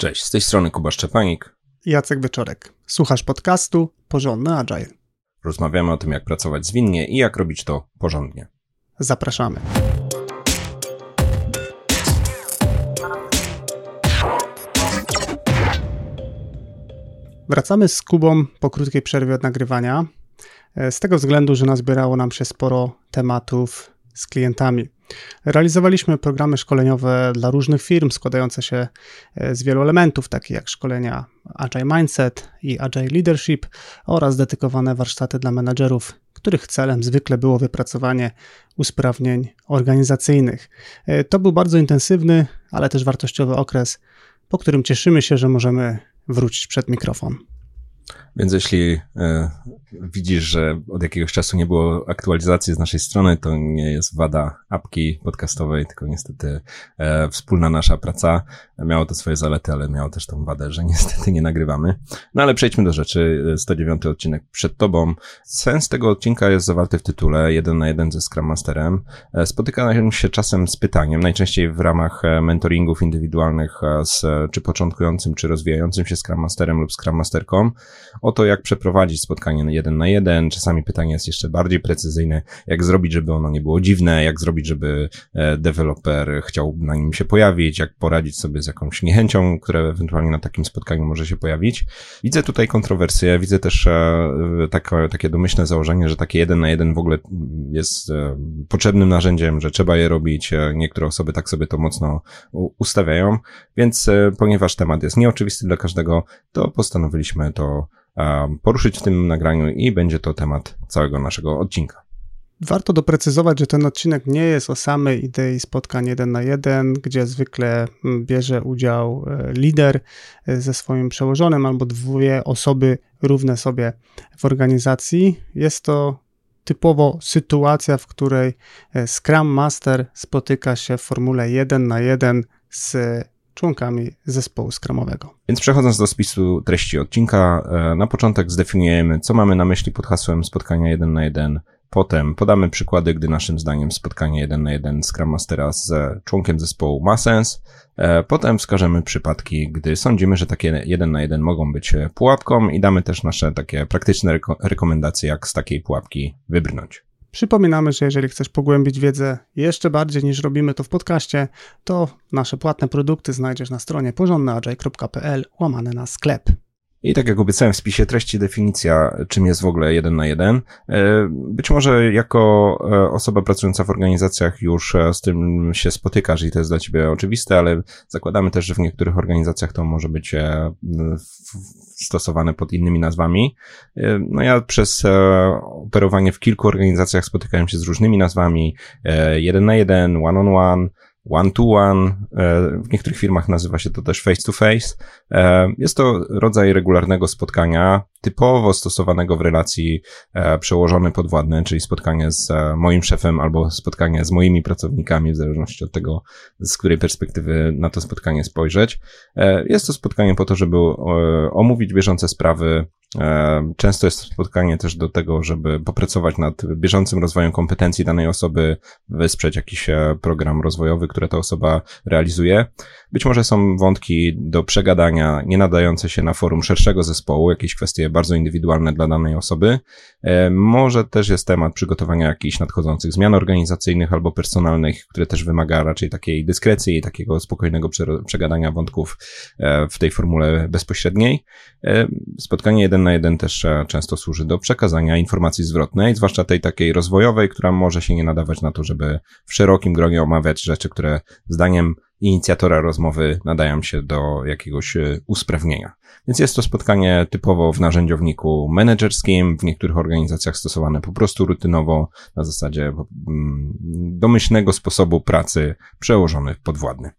Cześć, z tej strony Kuba Szczepanik. Jacek Wieczorek. Słuchasz podcastu Porządny Agile. Rozmawiamy o tym, jak pracować zwinnie i jak robić to porządnie. Zapraszamy. Wracamy z Kubą po krótkiej przerwie od nagrywania. E, z tego względu, że nazbierało nam się sporo tematów z klientami. Realizowaliśmy programy szkoleniowe dla różnych firm, składające się e, z wielu elementów, takich jak szkolenia Agile Mindset i Agile Leadership oraz dedykowane warsztaty dla menedżerów, których celem zwykle było wypracowanie usprawnień organizacyjnych. E, to był bardzo intensywny, ale też wartościowy okres, po którym cieszymy się, że możemy wrócić przed mikrofon. Więc jeśli e, widzisz, że od jakiegoś czasu nie było aktualizacji z naszej strony, to nie jest wada apki podcastowej, tylko niestety e, wspólna nasza praca. Miało to swoje zalety, ale miało też tą wadę, że niestety nie nagrywamy. No ale przejdźmy do rzeczy. 109 odcinek przed tobą. Sens tego odcinka jest zawarty w tytule jeden na jeden ze Scrum Masterem. E, spotykam się czasem z pytaniem, najczęściej w ramach mentoringów indywidualnych z czy początkującym, czy rozwijającym się Scrum Masterem lub Scrum Masterką, o to, jak przeprowadzić spotkanie jeden na jeden. Czasami pytanie jest jeszcze bardziej precyzyjne, jak zrobić, żeby ono nie było dziwne, jak zrobić, żeby e, deweloper chciał na nim się pojawić, jak poradzić sobie z jakąś niechęcią, która ewentualnie na takim spotkaniu może się pojawić. Widzę tutaj kontrowersję, widzę też e, takie, takie domyślne założenie, że takie jeden na jeden w ogóle jest e, potrzebnym narzędziem, że trzeba je robić. Niektóre osoby tak sobie to mocno ustawiają, więc ponieważ temat jest nieoczywisty dla każdego, to postanowiliśmy to poruszyć w tym nagraniu i będzie to temat całego naszego odcinka. Warto doprecyzować, że ten odcinek nie jest o samej idei spotkań jeden na jeden, gdzie zwykle mm, bierze udział e, lider e, ze swoim przełożonym albo dwie osoby równe sobie w organizacji. Jest to typowo sytuacja, w której e, Scrum Master spotyka się w formule jeden na jeden z członkami zespołu skramowego. Więc przechodząc do spisu treści odcinka, e, na początek zdefiniujemy, co mamy na myśli pod hasłem spotkania 1 na 1. Potem podamy przykłady, gdy naszym zdaniem spotkanie 1 na 1 Scrum Mastera z członkiem zespołu ma sens. E, potem wskażemy przypadki, gdy sądzimy, że takie 1 na 1 mogą być pułapką i damy też nasze takie praktyczne reko rekomendacje, jak z takiej pułapki wybrnąć. Przypominamy, że jeżeli chcesz pogłębić wiedzę jeszcze bardziej niż robimy to w podcaście, to nasze płatne produkty znajdziesz na stronie porządnyagile.pl łamane na sklep. I tak jak obiecałem w spisie treści, definicja, czym jest w ogóle jeden na jeden. E, być może jako e, osoba pracująca w organizacjach już e, z tym się spotykasz i to jest dla ciebie oczywiste, ale zakładamy też, że w niektórych organizacjach to może być stosowane pod innymi nazwami. No ja przez operowanie w kilku organizacjach spotykałem się z różnymi nazwami. Jeden na jeden, one on one, one-to-one, e, w niektórych firmach nazywa się to też face-to-face. E, jest to rodzaj regularnego spotkania, typowo stosowanego w relacji e, przełożony podwładny, czyli spotkanie z moim szefem albo spotkanie z moimi pracownikami, w zależności od tego, z której perspektywy na to spotkanie spojrzeć. Jest to spotkanie po to, żeby omówić bieżące sprawy, E, często jest spotkanie też do tego, żeby popracować nad bieżącym rozwojem kompetencji danej osoby, wesprzeć jakiś e, program rozwojowy, który ta osoba realizuje. Być może są wątki do przegadania, nie nadające się na forum szerszego zespołu, jakieś kwestie bardzo indywidualne dla danej osoby. E, może też jest temat przygotowania jakichś nadchodzących zmian organizacyjnych albo personalnych, które też wymaga raczej takiej dyskrecji i takiego spokojnego przegadania wątków w tej formule bezpośredniej. Spotkanie jeden jeden na jeden też e, często służy do przekazania informacji zwrotnej, zwłaszcza tej takiej rozwojowej, która może się nie nadawać na to, żeby w szerokim gronie omawiać rzeczy, które zdaniem inicjatora rozmowy nadają się do jakiegoś e, usprawnienia. Więc jest to spotkanie typowo w narzędziowniku menedżerskim, w niektórych organizacjach stosowane po prostu rutynowo, na zasadzie domyślnego sposobu pracy przełożony w podwładny.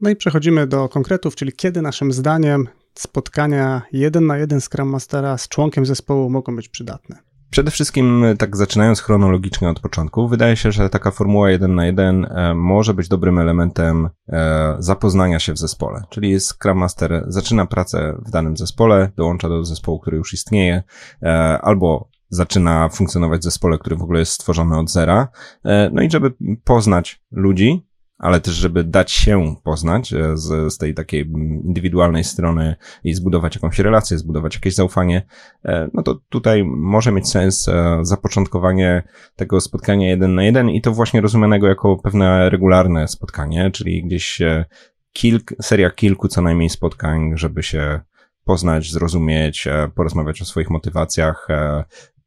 No i przechodzimy do konkretów, czyli kiedy naszym zdaniem spotkania jeden na jeden Scrum Mastera z członkiem zespołu mogą być przydatne? Przede wszystkim, tak zaczynając chronologicznie od początku, wydaje się, że taka formuła jeden na jeden e, może być dobrym elementem e, zapoznania się w zespole. Czyli Scrum Master zaczyna pracę w danym zespole, dołącza do zespołu, który już istnieje, e, albo zaczyna funkcjonować w zespole, który w ogóle jest stworzony od zera. No i żeby poznać ludzi, ale też, żeby dać się poznać e, z, z tej takiej indywidualnej strony i zbudować jakąś relację, zbudować jakieś zaufanie, e, no to tutaj może mieć sens e, zapoczątkowanie tego spotkania jeden na jeden i to właśnie rozumianego jako pewne regularne spotkanie, czyli gdzieś kilk, seria kilku co najmniej spotkań, żeby się poznać, zrozumieć, porozmawiać o swoich motywacjach,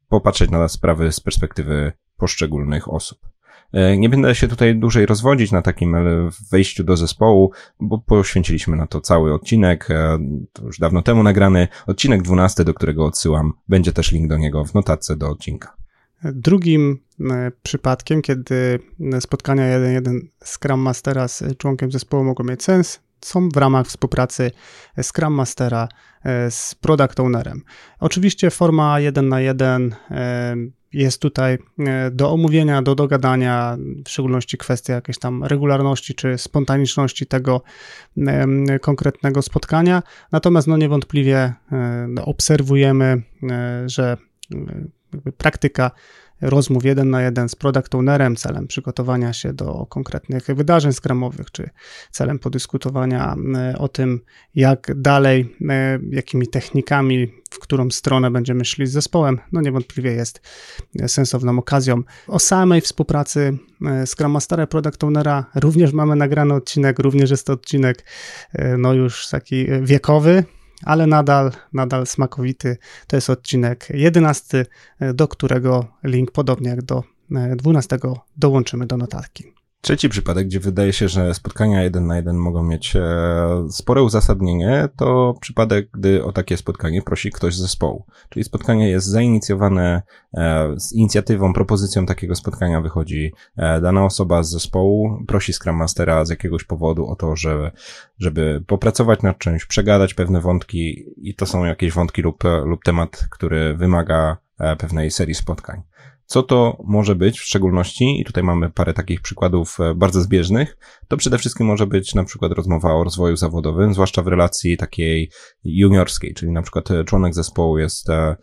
popatrzeć na sprawy z perspektywy poszczególnych osób. E, nie będę się tutaj dłużej rozwodzić na takim wejściu do zespołu, bo poświęciliśmy na to cały odcinek, e, to już dawno temu nagrany, odcinek 12, do którego odsyłam, będzie też link do niego w notatce do odcinka. Drugim e, przypadkiem, kiedy spotkania 1-1 Scrum Mastera z członkiem zespołu mogą mieć sens, są w ramach współpracy Scrum Mastera z Product Ownerem. Oczywiście forma 1 na 1 jest tutaj e, do omówienia, do dogadania, w szczególności kwestia jakiejś tam regularności czy spontaniczności tego konkretnego spotkania. Natomiast no niewątpliwie e, no, obserwujemy, e, że praktyka rozmów jeden na jeden z product ownerem celem przygotowania się do konkretnych wydarzeń skramowych, czy celem podyskutowania o tym, jak dalej, jakimi technikami, którą stronę będziemy szli z zespołem, no niewątpliwie jest sensowną okazją. O samej współpracy e, Scrum Mastera Product Ownera również mamy nagrany odcinek, również jest to odcinek no już taki wiekowy, ale nadal, nadal smakowity. To jest odcinek 11, do którego link, podobnie jak do 12, dołączymy do notatki. Trzeci przypadek, gdzie wydaje się, że spotkania jeden na jeden mogą mieć e, spore uzasadnienie, to przypadek, gdy o takie spotkanie prosi ktoś z zespołu. Czyli spotkanie jest zainicjowane e, z inicjatywą, propozycją takiego spotkania wychodzi e, dana osoba z zespołu, prosi Scrum Mastera z jakiegoś powodu o to, że, żeby popracować nad czymś, przegadać pewne wątki i to są jakieś wątki lub, lub temat, który wymaga pewnej serii spotkań. Co to może być w szczególności, i tutaj mamy parę takich przykładów e, bardzo zbieżnych, to przede wszystkim może być na przykład rozmowa o rozwoju zawodowym, zwłaszcza w relacji takiej juniorskiej, czyli na przykład e, członek zespołu jest e,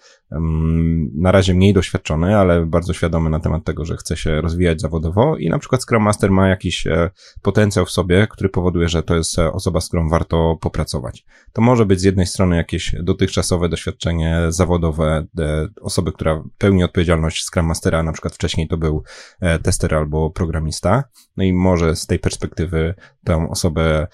na razie mniej doświadczony, ale bardzo świadomy na temat tego, że chce się rozwijać zawodowo i na przykład Scrum Master ma jakiś e, potencjał w sobie, który powoduje, że to jest e, osoba, z którą warto popracować. To może być z jednej strony jakieś dotychczasowe doświadczenie zawodowe e, osoby, która pełni odpowiedzialność Scrum Mastera, na przykład wcześniej to był tester albo programista, no i może z tej perspektywy tę osobę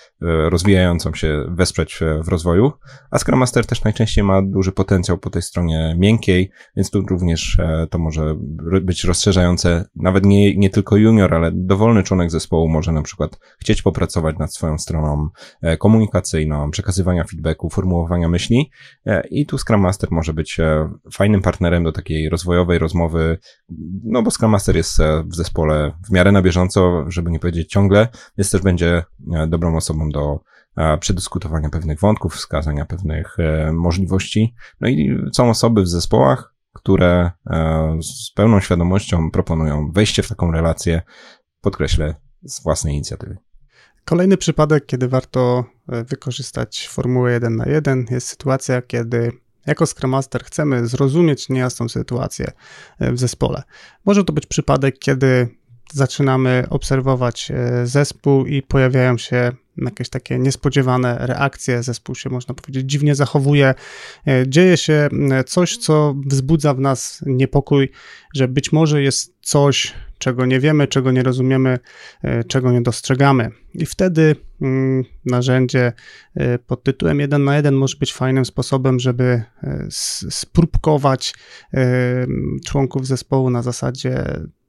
rozwijającą się wesprzeć w rozwoju, a Scrum Master też najczęściej ma duży potencjał po tej stronie miękkiej, więc tu również e, to może być rozszerzające. Nawet nie, nie tylko junior, ale dowolny członek zespołu może na przykład chcieć popracować nad swoją stroną e, komunikacyjną, przekazywania feedbacku, formułowania myśli e, i tu Scrum Master może być fajnym partnerem do takiej rozwojowej rozmowy, no bo Scrum Master jest w zespole w miarę na bieżąco, żeby nie powiedzieć ciągle, więc też będzie dobrą osobą do przedyskutowania pewnych wątków, wskazania pewnych e, możliwości. No i są osoby w zespołach, które e, z pełną świadomością proponują wejście w taką relację, podkreślę, z własnej inicjatywy. Kolejny przypadek, kiedy warto e, wykorzystać formułę 1 na 1 jest sytuacja, kiedy jako Scrum Master chcemy zrozumieć niejasną sytuację w zespole. Może to być przypadek, kiedy zaczynamy obserwować zespół i pojawiają się jakieś takie niespodziewane reakcje, zespół się, można powiedzieć, dziwnie zachowuje. E, dzieje się coś, co wzbudza w nas niepokój, że być może jest coś, czego nie wiemy, czego nie rozumiemy, e, czego nie dostrzegamy. I wtedy narzędzie e, pod tytułem 1 na 1 może być fajnym sposobem, żeby spróbkować członków zespołu na zasadzie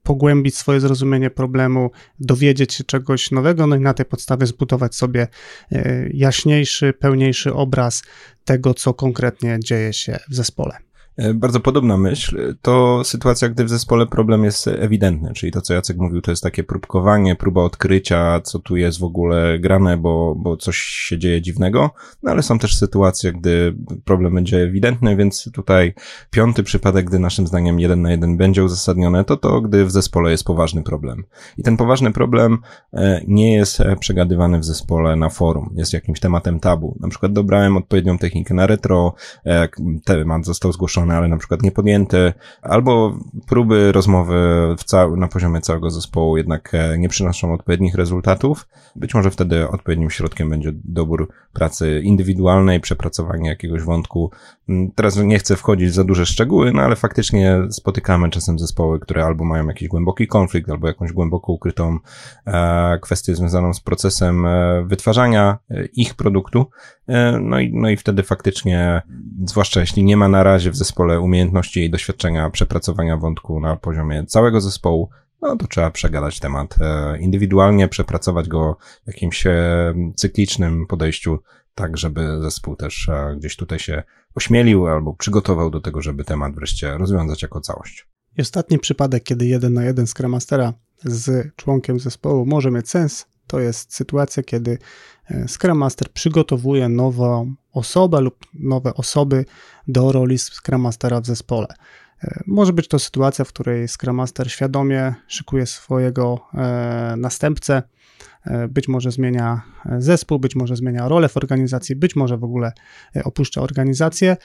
pogłębić swoje zrozumienie problemu, dowiedzieć się czegoś nowego, no i na tej podstawie zbudować sobie e, jaśniejszy, pełniejszy obraz tego, co konkretnie dzieje się w zespole. E, bardzo podobna myśl. To sytuacja, gdy w zespole problem jest ewidentny, czyli to, co Jacek mówił, to jest takie próbkowanie, próba odkrycia, co tu jest w ogóle grane, bo, bo coś się dzieje dziwnego, no ale są też sytuacje, gdy problem będzie ewidentny, więc tutaj piąty przypadek, gdy naszym zdaniem jeden na jeden będzie uzasadnione, to to, gdy w zespole jest poważny problem. I ten poważny problem e, nie jest przegadywany w zespole na forum, jest jakimś tematem tabu. Na przykład dobrałem odpowiednią technikę na retro, temat został zgłoszony ale na przykład nie podjęte, albo próby rozmowy cał- na poziomie całego zespołu jednak e, nie przynoszą odpowiednich rezultatów. Być może wtedy odpowiednim środkiem będzie dobór pracy indywidualnej, przepracowanie jakiegoś wątku. Mm, teraz nie chcę wchodzić w za duże szczegóły, no ale faktycznie spotykamy czasem zespoły, które albo mają jakiś głęboki konflikt, albo jakąś głęboko ukrytą e, kwestię związaną z procesem e, wytwarzania e, ich produktu. E, no i, no i wtedy faktycznie, zwłaszcza jeśli nie ma na razie w zespole umiejętności i doświadczenia przepracowania wątku na poziomie całego zespołu, no to trzeba przegadać temat e, indywidualnie, przepracować go w jakimś e, cyklicznym podejściu, tak żeby zespół też gdzieś tutaj się ośmielił albo przygotował do tego, żeby temat wreszcie rozwiązać jako całość. I ostatni przypadek, kiedy jeden na jeden Scrum Mastera z członkiem zespołu może mieć sens, to jest sytuacja, kiedy e, Scrum Master przygotowuje nową osobę lub nowe osoby do roli Scrum Mastera w zespole. E, może być to sytuacja, w której Scrum Master świadomie szykuje swojego e, następcę, być może zmienia zespół, być może zmienia rolę w organizacji, być może w ogóle opuszcza organizację,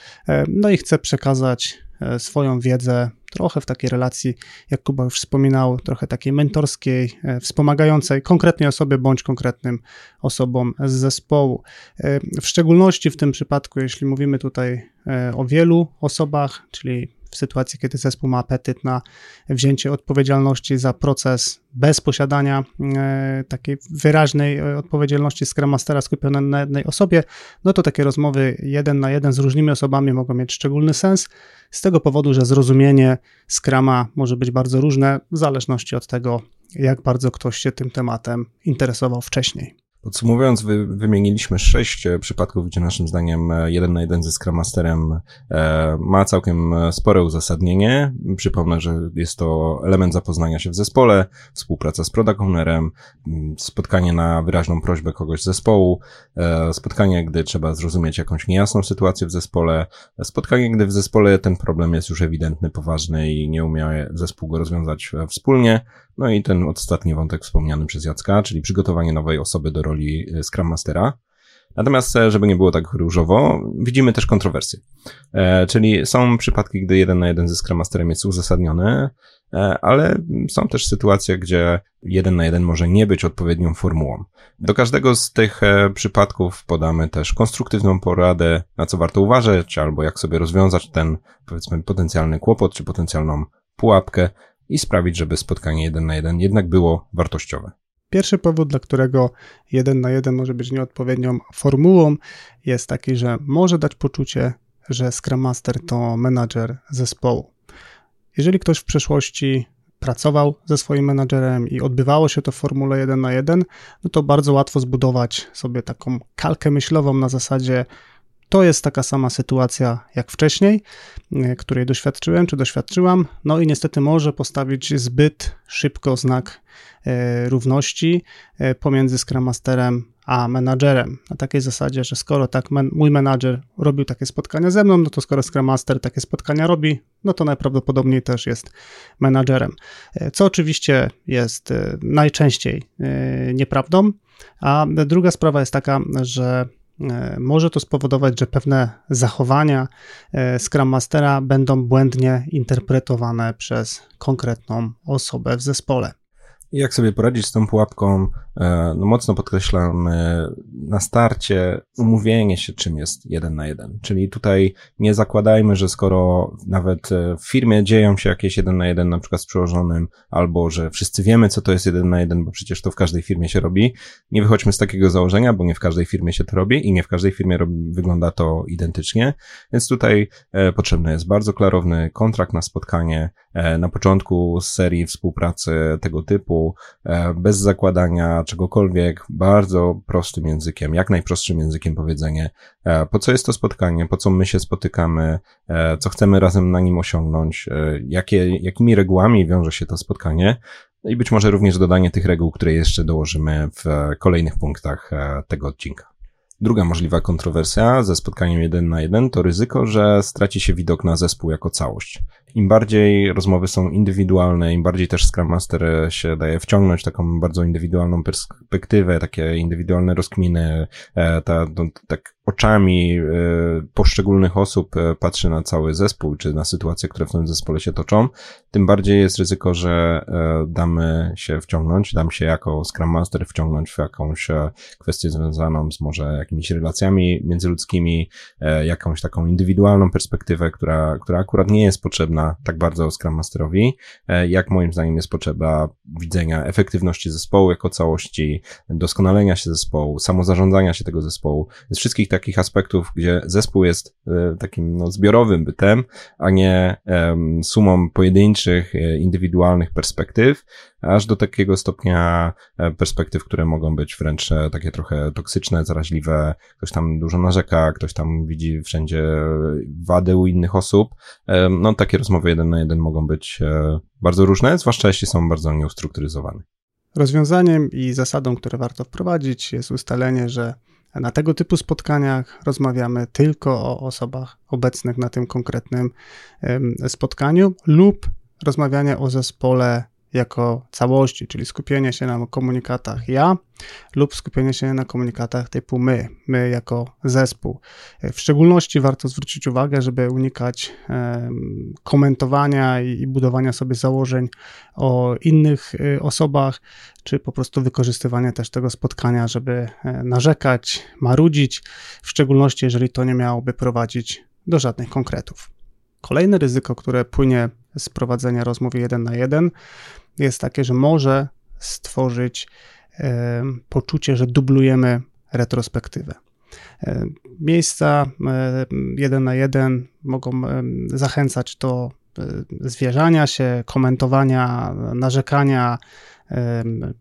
no i chce przekazać E, swoją wiedzę trochę w takiej relacji, jak Kuba już wspominał, trochę takiej mentorskiej, e, wspomagającej konkretnej osobie bądź konkretnym osobom z zespołu. E, w szczególności w tym przypadku, jeśli mówimy tutaj o wielu osobach, czyli w sytuacji, kiedy zespół ma apetyt na wzięcie odpowiedzialności za proces bez posiadania e, takiej wyraźnej e, odpowiedzialności Scrum Mastera skupionej na jednej osobie, no to takie rozmowy jeden na jeden z różnymi osobami mogą mieć szczególny sens, z tego powodu, że zrozumienie Scrama może być bardzo różne w zależności od tego, jak bardzo ktoś się tym tematem interesował wcześniej. Podsumowując, wy, wymieniliśmy sześć e, przypadków, gdzie naszym zdaniem e, jeden na jeden ze Scrum Masterem e, ma całkiem e, spore uzasadnienie. Przypomnę, że jest to element zapoznania się w zespole, współpraca z product ownerem, spotkanie na wyraźną prośbę kogoś z zespołu, e, spotkanie, gdy trzeba zrozumieć jakąś niejasną sytuację w zespole, spotkanie, gdy w zespole ten problem jest już ewidentny, poważny i nie umie zespół go rozwiązać wspólnie, no i ten ostatni wątek wspomniany przez Jacka, czyli przygotowanie nowej osoby do roli e, Scrum Mastera. Natomiast, e, żeby nie było tak różowo, widzimy też kontrowersje. E, czyli są przypadki, gdy jeden na jeden ze Scrum Masterem jest uzasadniony, e, ale są też sytuacje, gdzie jeden na jeden może nie być odpowiednią formułą. Do każdego z tych e, przypadków podamy też konstruktywną poradę, na co warto uważać, albo jak sobie rozwiązać ten, powiedzmy, potencjalny kłopot, czy potencjalną pułapkę, i sprawić, żeby spotkanie jeden na jeden jednak było wartościowe. Pierwszy powód, dla którego jeden na jeden może być nieodpowiednią formułą, jest taki, że może dać poczucie, że Scrum Master to menadżer zespołu. Jeżeli ktoś w przeszłości pracował ze swoim menadżerem i odbywało się to w formule 1 na 1, no to bardzo łatwo zbudować sobie taką kalkę myślową na zasadzie to jest taka sama sytuacja jak wcześniej, e, której doświadczyłem czy doświadczyłam, no i niestety może postawić zbyt szybko znak e, równości e, pomiędzy Scrum Masterem a menadżerem. Na takiej zasadzie, że skoro tak men, mój menadżer robił takie spotkania ze mną, no to skoro Scrum Master takie spotkania robi, no to najprawdopodobniej też jest menadżerem. Co oczywiście jest najczęściej nieprawdą. A druga sprawa jest taka, że może to spowodować, że pewne zachowania e, Scrum Mastera będą błędnie interpretowane przez konkretną osobę w zespole. Jak sobie poradzić z tą pułapką? E, no mocno podkreślam na starcie umówienie się, czym jest jeden na jeden. Czyli tutaj nie zakładajmy, że skoro nawet w firmie dzieją się jakieś jeden na jeden, na przykład z przełożonym, albo że wszyscy wiemy, co to jest jeden na jeden, bo przecież to w każdej firmie się robi. Nie wychodźmy z takiego założenia, bo nie w każdej firmie się to robi i nie w każdej firmie robi, wygląda to identycznie. Więc tutaj e, potrzebny jest bardzo klarowny kontrakt na spotkanie e, na początku serii współpracy tego typu, e, bez zakładania czegokolwiek, bardzo prostym językiem, jak najprostszym językiem powiedzenie, e, po co jest to spotkanie, po co my się spotykamy, e, co chcemy razem na nim osiągnąć, e, jakie, jakimi regułami wiąże się to spotkanie, no i być może również dodanie tych reguł, które jeszcze dołożymy w kolejnych punktach tego odcinka. Druga możliwa kontrowersja ze spotkaniem jeden na jeden to ryzyko, że straci się widok na zespół jako całość. Im bardziej rozmowy są indywidualne, im bardziej też Scrum Master się daje wciągnąć taką bardzo indywidualną perspektywę, takie indywidualne rozkminy, e, ta, to, tak oczami e, poszczególnych osób e, patrzy na cały zespół, czy na sytuacje, które w tym zespole się toczą, tym bardziej jest ryzyko, że e, damy się wciągnąć, dam się jako Scrum Master wciągnąć w jakąś kwestię związaną z może jakimiś relacjami międzyludzkimi, jakąś taką indywidualną perspektywę, która, która akurat nie jest potrzebna tak bardzo Scrum Masterowi, jak moim zdaniem jest potrzeba widzenia efektywności zespołu jako całości, doskonalenia się zespołu, samozarządzania się tego zespołu, z wszystkich takich aspektów, gdzie zespół jest e, takim no, zbiorowym bytem, a nie um, sumą pojedynczych, e, indywidualnych perspektyw, aż do takiego stopnia e, perspektyw, które mogą być wręcz takie trochę toksyczne, zaraźliwe. Ktoś tam dużo narzeka, ktoś tam widzi wszędzie wady u innych osób. No, takie rozmowy jeden na jeden mogą być bardzo różne, zwłaszcza jeśli są bardzo nieustrukturyzowane. Rozwiązaniem i zasadą, które warto wprowadzić, jest ustalenie, że na tego typu spotkaniach rozmawiamy tylko o osobach obecnych na tym konkretnym spotkaniu lub rozmawianie o zespole jako całości, czyli skupienie się na komunikatach ja lub skupienie się na komunikatach typu my, my jako zespół. W szczególności warto zwrócić uwagę, żeby unikać komentowania i budowania sobie założeń o innych y, osobach, czy po prostu wykorzystywania też tego spotkania, żeby e, narzekać, marudzić, w szczególności jeżeli to nie miałoby prowadzić do żadnych konkretów. Kolejne ryzyko, które płynie z prowadzenia rozmowy jeden na jeden, jest takie, że może stworzyć e, poczucie, że dublujemy retrospektywę. E, miejsca e, jeden na jeden mogą zachęcać do zwierzania się, komentowania, narzekania,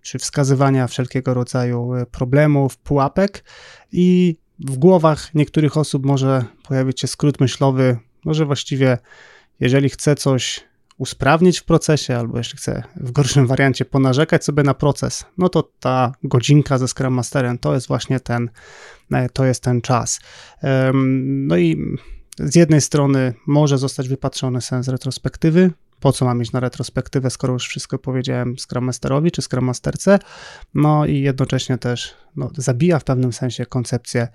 czy wskazywania wszelkiego rodzaju problemów, pułapek i w głowach niektórych osób może pojawić się skrót myślowy, no, że właściwie jeżeli chce coś usprawnić w procesie, albo jeśli chce w gorszym wariancie ponarzekać sobie na proces, no to ta godzinka ze Scrum Masterem to jest właśnie ten, e, to jest ten czas. No i z jednej strony może zostać wypatrzony sens retrospektywy, po co mam mieć na retrospektywę, skoro już wszystko powiedziałem Scrum Masterowi czy Scrum Masterce, no i jednocześnie też no, zabija w pewnym sensie koncepcję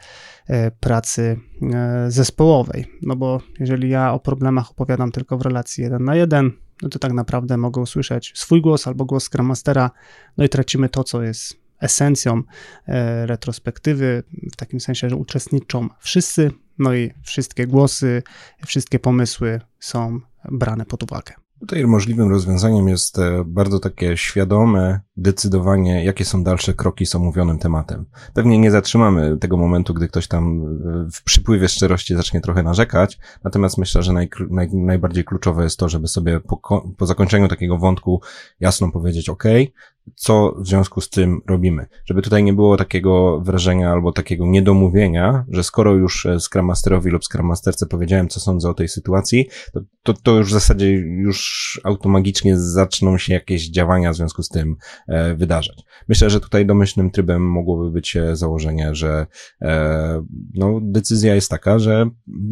e, pracy e, zespołowej, no bo jeżeli ja o problemach opowiadam tylko w relacji jeden na jeden, no to tak naprawdę mogę usłyszeć swój głos albo głos Scrum Mastera, no i tracimy to, co jest esencją e, retrospektywy, w takim sensie, że uczestniczą wszyscy, no i wszystkie głosy, wszystkie pomysły są brane pod uwagę. Tutaj możliwym rozwiązaniem jest e, bardzo takie świadome decydowanie, jakie są dalsze kroki z omówionym tematem. Pewnie nie zatrzymamy tego momentu, gdy ktoś tam e, w przypływie szczerości zacznie trochę narzekać, natomiast myślę, że naj, naj, najbardziej kluczowe jest to, żeby sobie po, po zakończeniu takiego wątku jasno powiedzieć, ok, co w związku z tym robimy. Żeby tutaj nie było takiego wrażenia albo takiego niedomówienia, że skoro już e, Scrum Masterowi lub Scrum Masterce powiedziałem, co sądzę o tej sytuacji, to, to, to już w zasadzie już automagicznie zaczną się jakieś działania w związku z tym e, wydarzać. Myślę, że tutaj domyślnym trybem mogłoby być e, założenie, że e, no, decyzja jest taka, że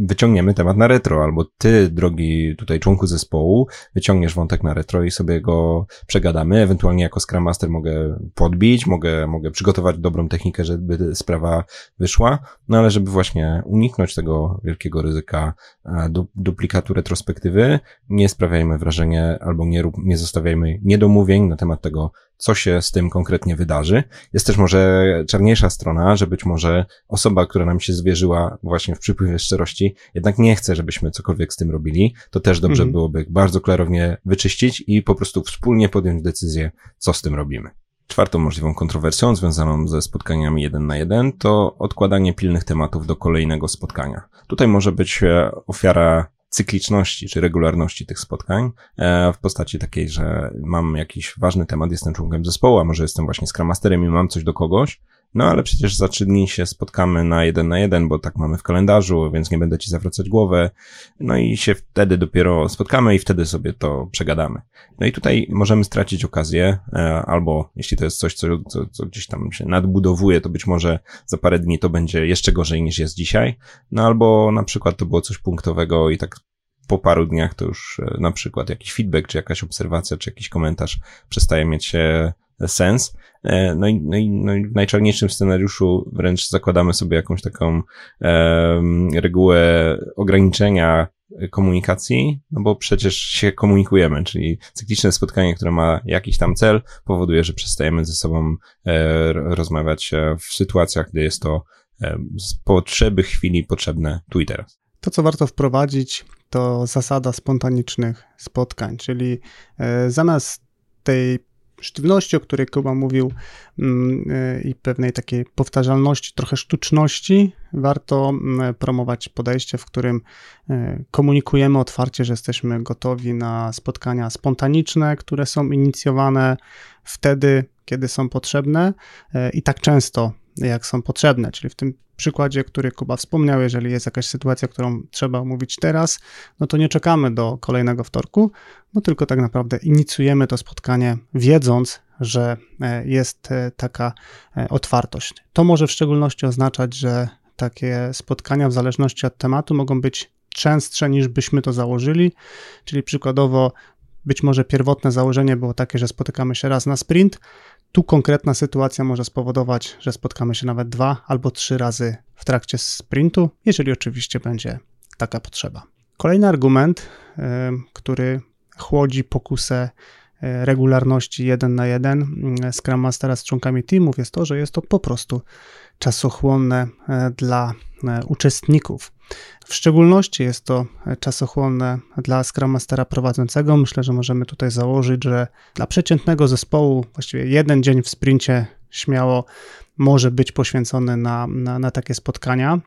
wyciągniemy temat na retro, albo ty, drogi tutaj członku zespołu, wyciągniesz wątek na retro i sobie go przegadamy, ewentualnie jako Scrum Master mogę podbić, mogę, mogę przygotować dobrą technikę, żeby sprawa wyszła, no ale żeby właśnie uniknąć tego wielkiego ryzyka du duplikatu retrospektywy, nie sprawiajmy wrażenia albo nie, nie zostawiajmy niedomówień na temat tego, co się z tym konkretnie wydarzy. Jest też może czarniejsza strona, że być może osoba, która nam się zwierzyła właśnie w przypływie szczerości, jednak nie chce, żebyśmy cokolwiek z tym robili. To też dobrze mhm. byłoby bardzo klarownie wyczyścić i po prostu wspólnie podjąć decyzję, co z tym robimy. Czwartą możliwą kontrowersją związaną ze spotkaniami jeden na jeden to odkładanie pilnych tematów do kolejnego spotkania. Tutaj może być e, ofiara cykliczności czy regularności tych spotkań e, w postaci takiej, że mam jakiś ważny temat, jestem członkiem zespołu, a może jestem właśnie Scrum Masterem i mam coś do kogoś, no ale przecież za trzy dni się spotkamy na jeden na jeden, bo tak mamy w kalendarzu, więc nie będę ci zawracać głowę. No i się wtedy dopiero spotkamy i wtedy sobie to przegadamy. No i tutaj możemy stracić okazję, e, albo jeśli to jest coś, co, co, co gdzieś tam się nadbudowuje, to być może za parę dni to będzie jeszcze gorzej niż jest dzisiaj. No albo na przykład to było coś punktowego i tak po paru dniach to już e, na przykład jakiś feedback, czy jakaś obserwacja, czy jakiś komentarz przestaje mieć sens. No i, no i, no i w najczarniejszym scenariuszu wręcz zakładamy sobie jakąś taką e, regułę ograniczenia komunikacji, no bo przecież się komunikujemy, czyli cykliczne spotkanie, które ma jakiś tam cel, powoduje, że przestajemy ze sobą e, rozmawiać e, w sytuacjach, gdy jest to e, z potrzeby chwili potrzebne tu i teraz. To, co warto wprowadzić, to zasada spontanicznych spotkań, czyli zamiast tej sztywności, o której Kuba mówił mm, y, i pewnej takiej powtarzalności, trochę sztuczności, warto mm, promować podejście, w którym y, komunikujemy otwarcie, że jesteśmy gotowi na spotkania spontaniczne, które są inicjowane wtedy, kiedy są potrzebne i tak często, jak są potrzebne, czyli w tym przykładzie, który Kuba wspomniał, jeżeli jest jakaś sytuacja, którą trzeba omówić teraz, no to nie czekamy do kolejnego wtorku, no tylko tak naprawdę inicjujemy to spotkanie, wiedząc, że e, jest e, taka e, otwartość. To może w szczególności oznaczać, że takie spotkania, w zależności od tematu, mogą być częstsze niż byśmy to założyli, czyli przykładowo być może pierwotne założenie było takie, że spotykamy się raz na sprint, tu konkretna sytuacja może spowodować, że spotkamy się nawet dwa albo trzy razy w trakcie sprintu, jeżeli oczywiście będzie taka potrzeba. Kolejny argument, który chłodzi pokusę e, regularności jeden na jeden Scrum Mastera z członkami teamów jest to, że jest to po prostu czasochłonne e, dla e, uczestników. W szczególności jest to czasochłonne dla Scrum Mastera prowadzącego. Myślę, że możemy tutaj założyć, że dla przeciętnego zespołu właściwie jeden dzień w sprincie śmiało może być poświęcony na, na, na takie spotkania.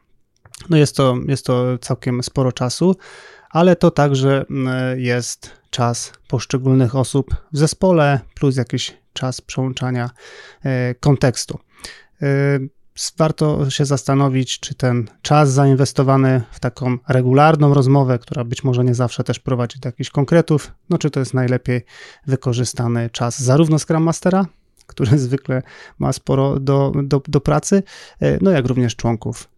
No jest to, jest to całkiem sporo czasu, ale to także jest czas poszczególnych osób w zespole, plus jakiś czas przełączania e, kontekstu. E, warto się zastanowić, czy ten czas zainwestowany w taką regularną rozmowę, która być może nie zawsze też prowadzi do jakichś konkretów, no czy to jest najlepiej wykorzystany czas zarówno Scrum Mastera, który zwykle ma sporo do, do, do pracy, e, no jak również członków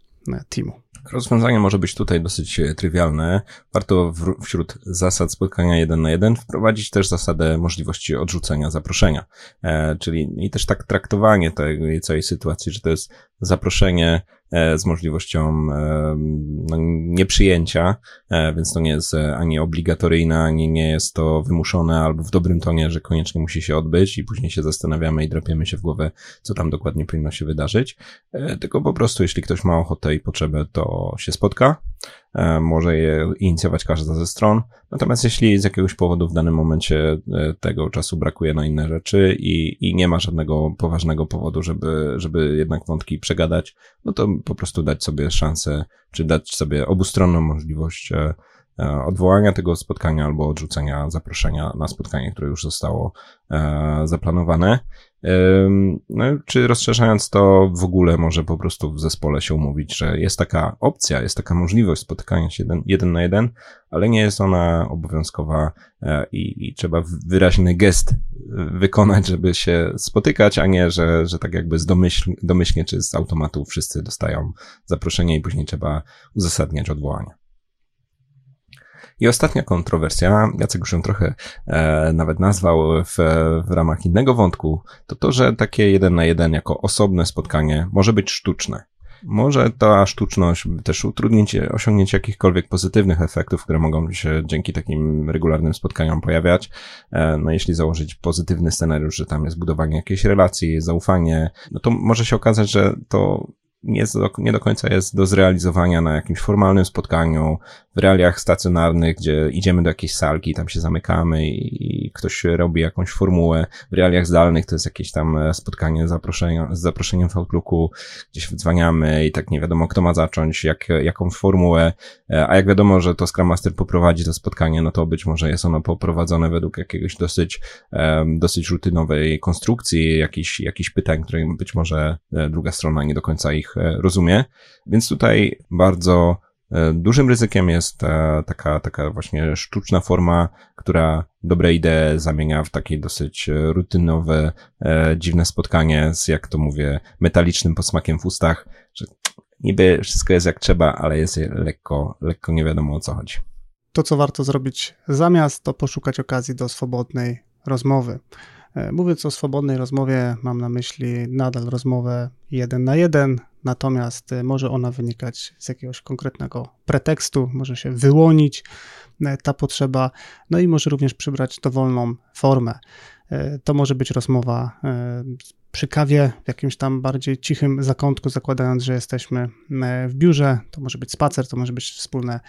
teamu. Rozwiązanie może być tutaj dosyć e, trywialne. Warto w, wśród zasad spotkania jeden na jeden wprowadzić też zasadę możliwości odrzucenia zaproszenia. E, czyli i też tak traktowanie tej całej sytuacji, że to jest zaproszenie E, z możliwością e, no, nieprzyjęcia, e, więc to nie jest ani obligatoryjne, ani nie jest to wymuszone albo w dobrym tonie, że koniecznie musi się odbyć i później się zastanawiamy i drapiemy się w głowę, co tam dokładnie powinno się wydarzyć. Tylko po prostu, jeśli ktoś ma ochotę i potrzebę, to się spotka, E, może je inicjować każda ze stron. Natomiast jeśli z jakiegoś powodu w danym momencie e, tego czasu brakuje na inne rzeczy i, i nie ma żadnego poważnego powodu, żeby, żeby jednak wątki przegadać, no to po prostu dać sobie szansę, czy dać sobie obustronną możliwość e, odwołania tego spotkania albo odrzucenia zaproszenia na spotkanie, które już zostało zaplanowane. No, czy rozszerzając to w ogóle może po prostu w zespole się umówić, że jest taka opcja, jest taka możliwość spotykania się jeden, jeden na jeden, ale nie jest ona obowiązkowa e, i, i trzeba wyraźny gest wykonać, żeby się spotykać, a nie, że, że tak jakby z domyśl, domyślnie czy z automatu wszyscy dostają zaproszenie i później trzeba uzasadniać odwołanie. I ostatnia kontrowersja, Jacek już ją trochę e, nawet nazwał w, w ramach innego wątku, to to, że takie jeden na jeden jako osobne spotkanie może być sztuczne. Może ta sztuczność też utrudnić osiągnięcie jakichkolwiek pozytywnych efektów, które mogą się dzięki takim regularnym spotkaniom pojawiać. E, no jeśli założyć pozytywny scenariusz, że tam jest budowanie jakiejś relacji, zaufanie, no to może się okazać, że to nie, nie do końca jest do zrealizowania na jakimś formalnym spotkaniu, w realiach stacjonarnych, gdzie idziemy do jakiejś salki, tam się zamykamy i, i ktoś robi jakąś formułę. W realiach zdalnych to jest jakieś tam e, spotkanie zaproszenia, z zaproszeniem w Outlooku, gdzieś wdzwaniamy i tak nie wiadomo, kto ma zacząć, jak, jaką formułę, e, a jak wiadomo, że to Scrum Master poprowadzi to spotkanie, no to być może jest ono poprowadzone według jakiegoś dosyć, dosyć rutynowej konstrukcji, jakichś, jakichś pytań, które być może e, druga strona nie do końca ich rozumie. Więc tutaj bardzo E, dużym ryzykiem jest e, taka, taka właśnie sztuczna forma, która dobre idee zamienia w takie dosyć rutynowe, e, dziwne spotkanie z, jak to mówię, metalicznym posmakiem w ustach, że niby wszystko jest jak trzeba, ale jest lekko, lekko nie wiadomo o co chodzi. To, co warto zrobić zamiast, to poszukać okazji do swobodnej rozmowy. E, mówiąc o swobodnej rozmowie, mam na myśli nadal rozmowę jeden na jeden, natomiast e, może ona wynikać z jakiegoś konkretnego pretekstu, może się wyłonić e, ta potrzeba, no i może również przybrać dowolną formę. To może być rozmowa przy kawie w jakimś tam bardziej cichym zakątku, zakładając, że jesteśmy e, w biurze. To może być spacer, to może być wspólne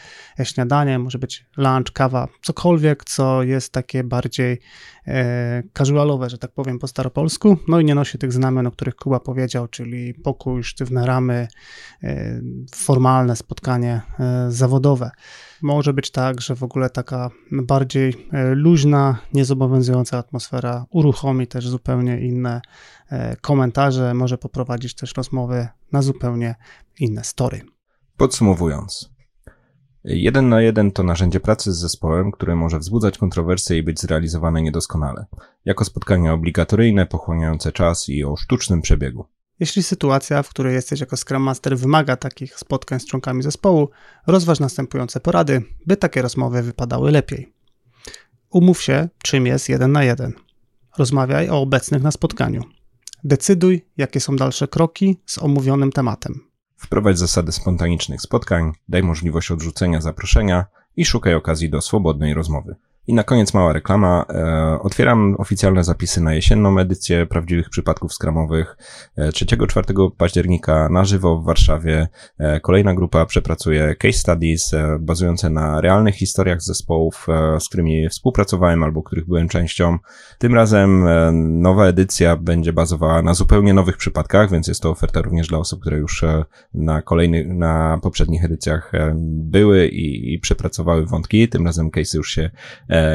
śniadanie, może być lunch, kawa, cokolwiek, co jest takie bardziej e, casualowe, że tak powiem po staropolsku. No i nie nosi tych znamion, o których Kuba powiedział, czyli pokój, sztywne ramy, e, formalne spotkanie e, zawodowe. Może być tak, że w ogóle taka bardziej e, luźna, niezobowiązująca atmosfera uruchomi też zupełnie inne komentarze, może poprowadzić też rozmowy na zupełnie inne story. Podsumowując, jeden na jeden to narzędzie pracy z zespołem, które może wzbudzać kontrowersje i być zrealizowane niedoskonale, jako spotkania obligatoryjne, pochłaniające czas i o sztucznym przebiegu. Jeśli sytuacja, w której jesteś jako Scrum Master wymaga takich spotkań z członkami zespołu, rozważ następujące porady, by takie rozmowy wypadały lepiej. Umów się, czym jest jeden na jeden. Rozmawiaj o obecnych na spotkaniu. Decyduj, jakie są dalsze kroki z omówionym tematem. Wprowadź zasady spontanicznych spotkań, daj możliwość odrzucenia zaproszenia i szukaj okazji do swobodnej rozmowy. I na koniec mała reklama. E, otwieram oficjalne zapisy na jesienną edycję prawdziwych przypadków skramowych 3-4 e, października na żywo w Warszawie. E, kolejna grupa przepracuje case studies bazujące na realnych historiach zespołów, z którymi współpracowałem albo których byłem częścią. Tym razem nowa edycja będzie bazowała na zupełnie nowych przypadkach, więc jest to oferta również dla osób, które już na kolejnych, na poprzednich edycjach były i, i przepracowały wątki. Tym razem case już się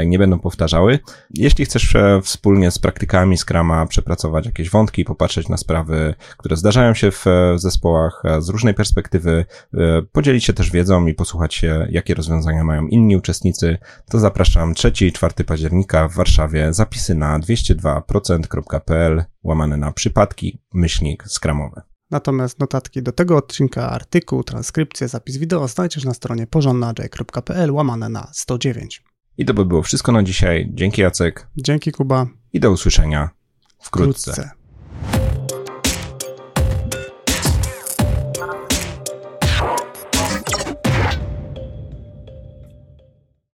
nie będą powtarzały. Jeśli chcesz e, wspólnie z praktykami Scrama przepracować jakieś wątki, popatrzeć na sprawy, które zdarzają się w zespołach z różnej perspektywy, e, podzielić się też wiedzą i posłuchać się, jakie rozwiązania mają inni uczestnicy, to zapraszam 3 i 4 października w Warszawie. Zapisy na 202%.pl łamane na przypadki, myślnik skramowe. Natomiast notatki do tego odcinka, artykuł, transkrypcję, zapis wideo znajdziesz na stronie porządnaj.pl łamane na 109. I to by było wszystko na dzisiaj. Dzięki Jacek. Dzięki Kuba. I do usłyszenia wkrótce. wkrótce.